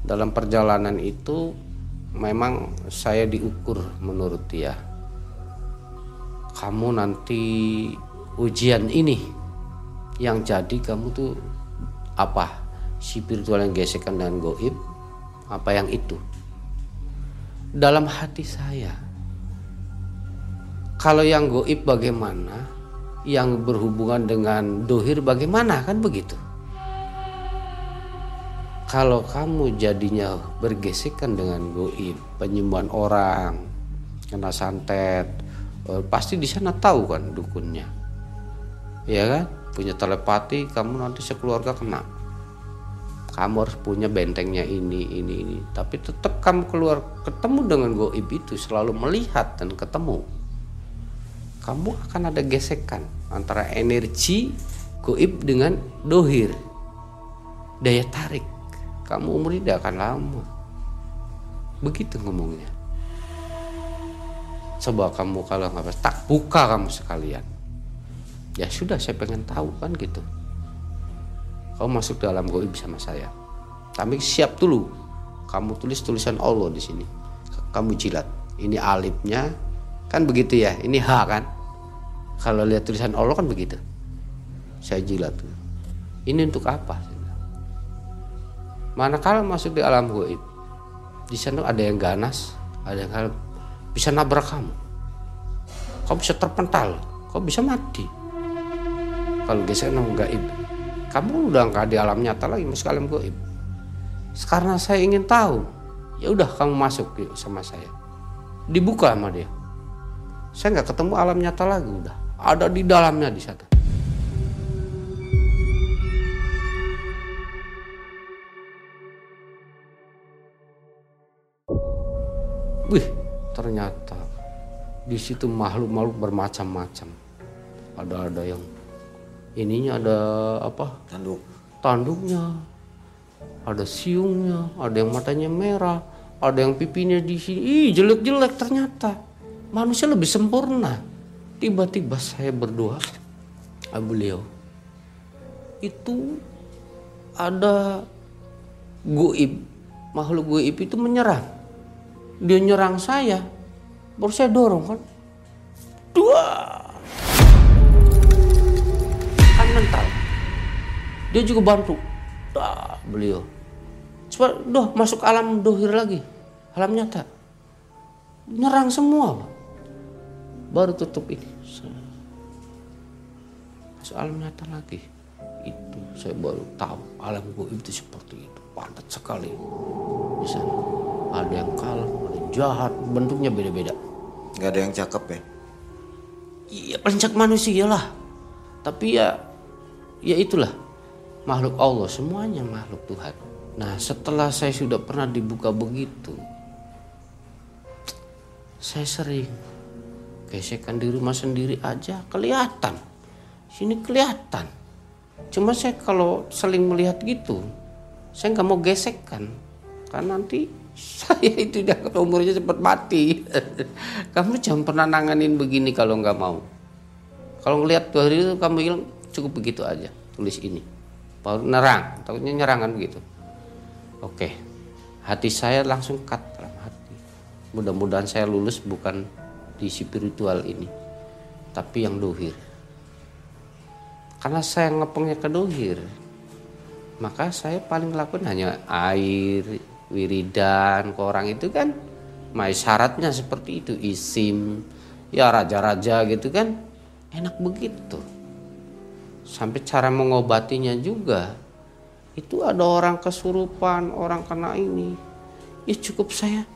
[SPEAKER 3] dalam perjalanan itu memang saya diukur menurut dia. Kamu nanti ujian ini yang jadi kamu tuh apa spiritual yang gesekan dengan goib apa yang itu dalam hati saya. Kalau yang goib bagaimana, yang berhubungan dengan dohir bagaimana kan begitu. Kalau kamu jadinya bergesekan dengan goib, penyembuhan orang, kena santet, eh, pasti di sana tahu kan dukunnya, ya kan? Punya telepati, kamu nanti sekeluarga kena. Kamu harus punya bentengnya ini ini ini. Tapi tetap kamu keluar ketemu dengan goib itu selalu melihat dan ketemu. Kamu akan ada gesekan antara energi goib dengan dohir. Daya tarik. Kamu umur tidak akan lama. Begitu ngomongnya. Coba kamu kalau nggak tak buka kamu sekalian ya sudah saya pengen tahu kan gitu kamu masuk dalam goib sama saya. Tapi siap dulu. Kamu tulis tulisan Allah di sini. Kamu jilat. Ini alifnya kan begitu ya. Ini H kan. Kalau lihat tulisan Allah kan begitu. Saya jilat. Ini untuk apa? Manakala masuk di alam goib, di sana ada yang ganas, ada yang bisa nabrak kamu. Kamu bisa terpental, kamu bisa mati. Kalau geser nang gaib. Kamu udah nggak di alam nyata lagi masuk alam goib karena saya ingin tahu ya udah kamu masuk yuk sama saya. Dibuka sama dia. Saya nggak ketemu alam nyata lagi udah. Ada di dalamnya di sana Wih, ternyata di situ makhluk-makhluk bermacam-macam. Ada-ada yang ininya ada apa?
[SPEAKER 2] Tanduk.
[SPEAKER 3] Tanduknya. Ada siungnya ada yang matanya merah ada yang pipinya di sini. Ih jelek-jelek ternyata. Manusia lebih sempurna. Tiba-tiba saya berdoa ah, beliau itu ada goib. Makhluk goib itu menyerang. Dia nyerang saya. Baru saya dorong kan. Dua mental. Dia juga bantu. Dah beliau. Coba doh masuk alam dohir lagi. Alam nyata. Nyerang semua baru tutup ini. Masuk alam nyata lagi. Itu saya baru tahu. Alam goib itu seperti itu. Padat sekali. Bisa ada yang kalem ada yang jahat. Bentuknya beda-beda.
[SPEAKER 2] Nggak ada yang cakep ya?
[SPEAKER 3] Iya paling cakep manusia lah. Tapi ya ya itulah makhluk Allah semuanya makhluk Tuhan. Nah setelah saya sudah pernah dibuka begitu saya sering gesekan di rumah sendiri aja kelihatan. Sini kelihatan. Cuma saya kalau saling melihat gitu saya nggak mau gesekkan karena nanti [laughs] saya itu udah umurnya cepat mati. [laughs] Kamu jangan pernah nanganin begini kalau nggak mau. Kalau ngelihat dua hari itu kamu bilang cukup begitu aja tulis ini. Baru nerang takutnya nyerangan begitu. Oke hati saya langsung cut dalam hati. Mudah-mudahan saya lulus bukan di spiritual ini tapi yang dohir. Karena saya ngepengnya ke dohir maka saya paling lakukan hanya air wiridan ke orang itu kan. Mai syaratnya seperti itu isim ya raja-raja gitu kan. Enak begitu sampai cara mengobatinya juga. Itu ada orang kesurupan orang kena ini. Ya cukup saya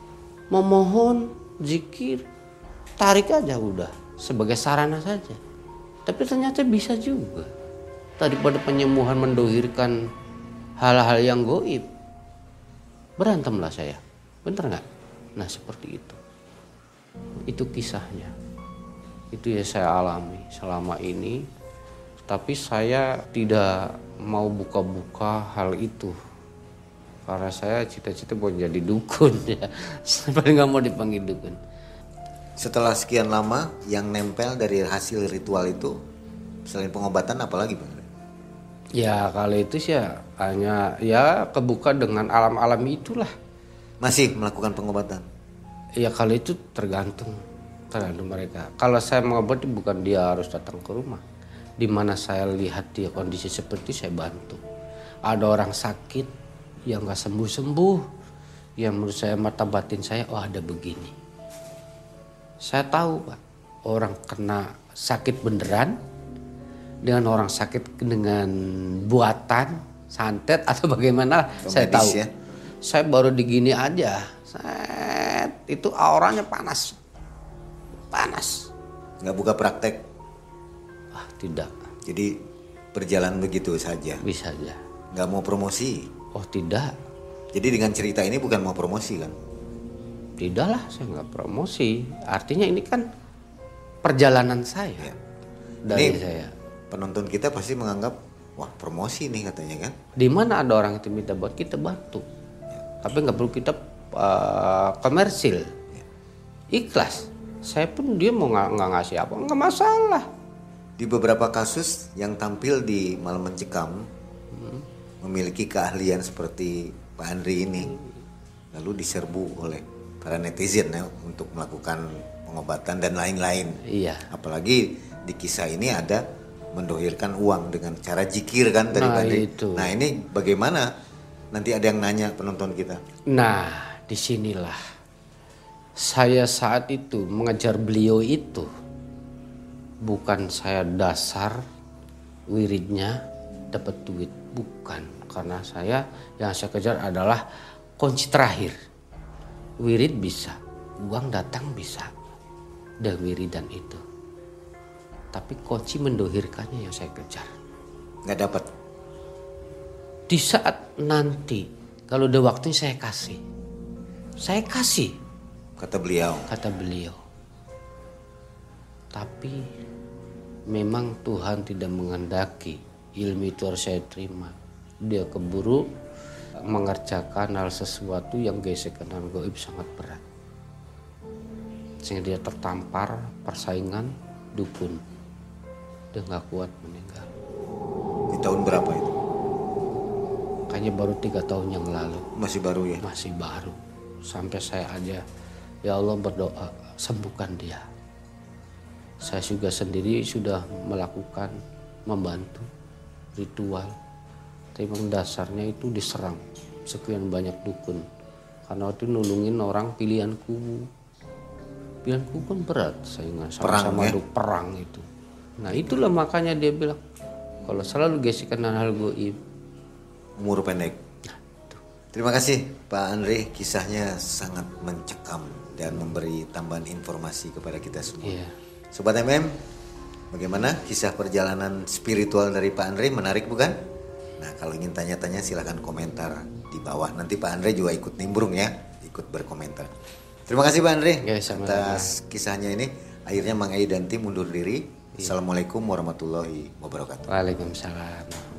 [SPEAKER 3] memohon zikir tarik aja udah sebagai sarana saja. Tapi ternyata bisa juga. Daripada penyembuhan mendohirkan hal-hal yang goib. Berantemlah saya. Bener nggak? Nah seperti itu. Itu kisahnya. Itu ya saya alami selama ini tapi saya tidak mau buka-buka hal itu. Karena saya cita-cita mau jadi dukun [laughs] ya. Saya paling nggak mau dipanggil dukun.
[SPEAKER 2] Setelah sekian lama yang nempel dari hasil ritual itu selain pengobatan apalagi bang?
[SPEAKER 3] Ya kali itu sih ya hanya ya kebuka dengan alam-alam itulah.
[SPEAKER 2] Masih melakukan pengobatan?
[SPEAKER 3] Ya kali itu tergantung tergantung mereka. Kalau saya mengobati bukan dia harus datang ke rumah di mana saya lihat dia kondisi seperti saya bantu. Ada orang sakit yang nggak sembuh-sembuh, yang menurut saya mata batin saya oh ada begini. Saya tahu pak orang kena sakit beneran dengan orang sakit dengan buatan santet [laughs] atau bagaimana saya tahu.
[SPEAKER 2] ya?
[SPEAKER 3] Saya baru digini aja. Set, itu auranya panas. Panas.
[SPEAKER 2] Nggak buka praktek.
[SPEAKER 3] Tidak.
[SPEAKER 2] Jadi berjalan begitu saja.
[SPEAKER 3] Bisa aja.
[SPEAKER 2] Nggak mau promosi.
[SPEAKER 3] Oh, tidak.
[SPEAKER 2] Jadi dengan cerita ini bukan mau promosi kan?
[SPEAKER 3] Tidak lah, saya nggak promosi. Artinya ini kan perjalanan saya.
[SPEAKER 2] Ya.
[SPEAKER 3] Dari
[SPEAKER 2] Ini-
[SPEAKER 3] saya.
[SPEAKER 2] Penonton kita pasti menganggap wah promosi nih katanya kan?
[SPEAKER 3] Di mana ada orang itu minta buat kita bantu. Tapi nggak perlu kita uh, komersil. Ikhlas. Saya pun dia mau nggak ngasih apa nggak masalah.
[SPEAKER 2] Di beberapa kasus yang tampil di Malam Mencekam memiliki keahlian seperti Pak Andri ini, lalu diserbu oleh para netizen ya untuk melakukan pengobatan dan lain-lain.
[SPEAKER 3] Iya.
[SPEAKER 2] Apalagi di kisah ini ada mendohirkan uang dengan cara jikir kan tadi
[SPEAKER 3] Nah,
[SPEAKER 2] Andri.
[SPEAKER 3] itu.
[SPEAKER 2] Nah ini bagaimana? Nanti ada yang nanya penonton kita.
[SPEAKER 3] Nah, di sinilah saya saat itu mengejar beliau itu bukan saya dasar wiridnya dapat duit, bukan karena saya yang saya kejar adalah kunci terakhir. Wirid bisa, uang datang bisa, dan wiridan itu. Tapi kunci mendohirkannya yang saya kejar.
[SPEAKER 2] Nggak dapat.
[SPEAKER 3] Di saat nanti kalau udah waktunya saya kasih. Saya kasih
[SPEAKER 2] Kata beliau.
[SPEAKER 3] kata beliau. Tapi memang Tuhan tidak menghendaki ilmu itu harus saya terima. Dia keburu mengerjakan hal sesuatu yang gesekan dan goib sangat berat. Sehingga dia tertampar persaingan dukun. Dia nggak kuat meninggal.
[SPEAKER 2] Di tahun berapa itu?
[SPEAKER 3] Kayaknya baru tiga tahun yang lalu.
[SPEAKER 2] Masih baru ya?
[SPEAKER 3] masih baru sampai saya aja ya Allah berdoa sembuhkan dia saya juga sendiri sudah melakukan membantu ritual tapi memang dasarnya itu diserang sekian banyak dukun karena waktu itu nulungin orang pilihanku pilihanku kan berat saya
[SPEAKER 2] Perang,
[SPEAKER 3] sama-sama
[SPEAKER 2] ya?
[SPEAKER 3] du- perang itu nah itulah makanya dia bilang kalau selalu gesekan hal goib
[SPEAKER 2] Umur pendek. Terima kasih Pak Andre, kisahnya sangat mencekam dan memberi tambahan informasi kepada kita semua.
[SPEAKER 3] Iya.
[SPEAKER 2] Sobat MM, bagaimana kisah perjalanan spiritual dari Pak Andre? Menarik bukan? Nah kalau ingin tanya-tanya silahkan komentar di bawah. Nanti Pak Andre juga ikut nimbrung ya, ikut berkomentar. Terima kasih Pak Andre
[SPEAKER 3] Ya, sama-sama.
[SPEAKER 2] atas kisahnya ini. Akhirnya Mang Ei dan tim mundur diri. Assalamualaikum warahmatullahi wabarakatuh.
[SPEAKER 3] Waalaikumsalam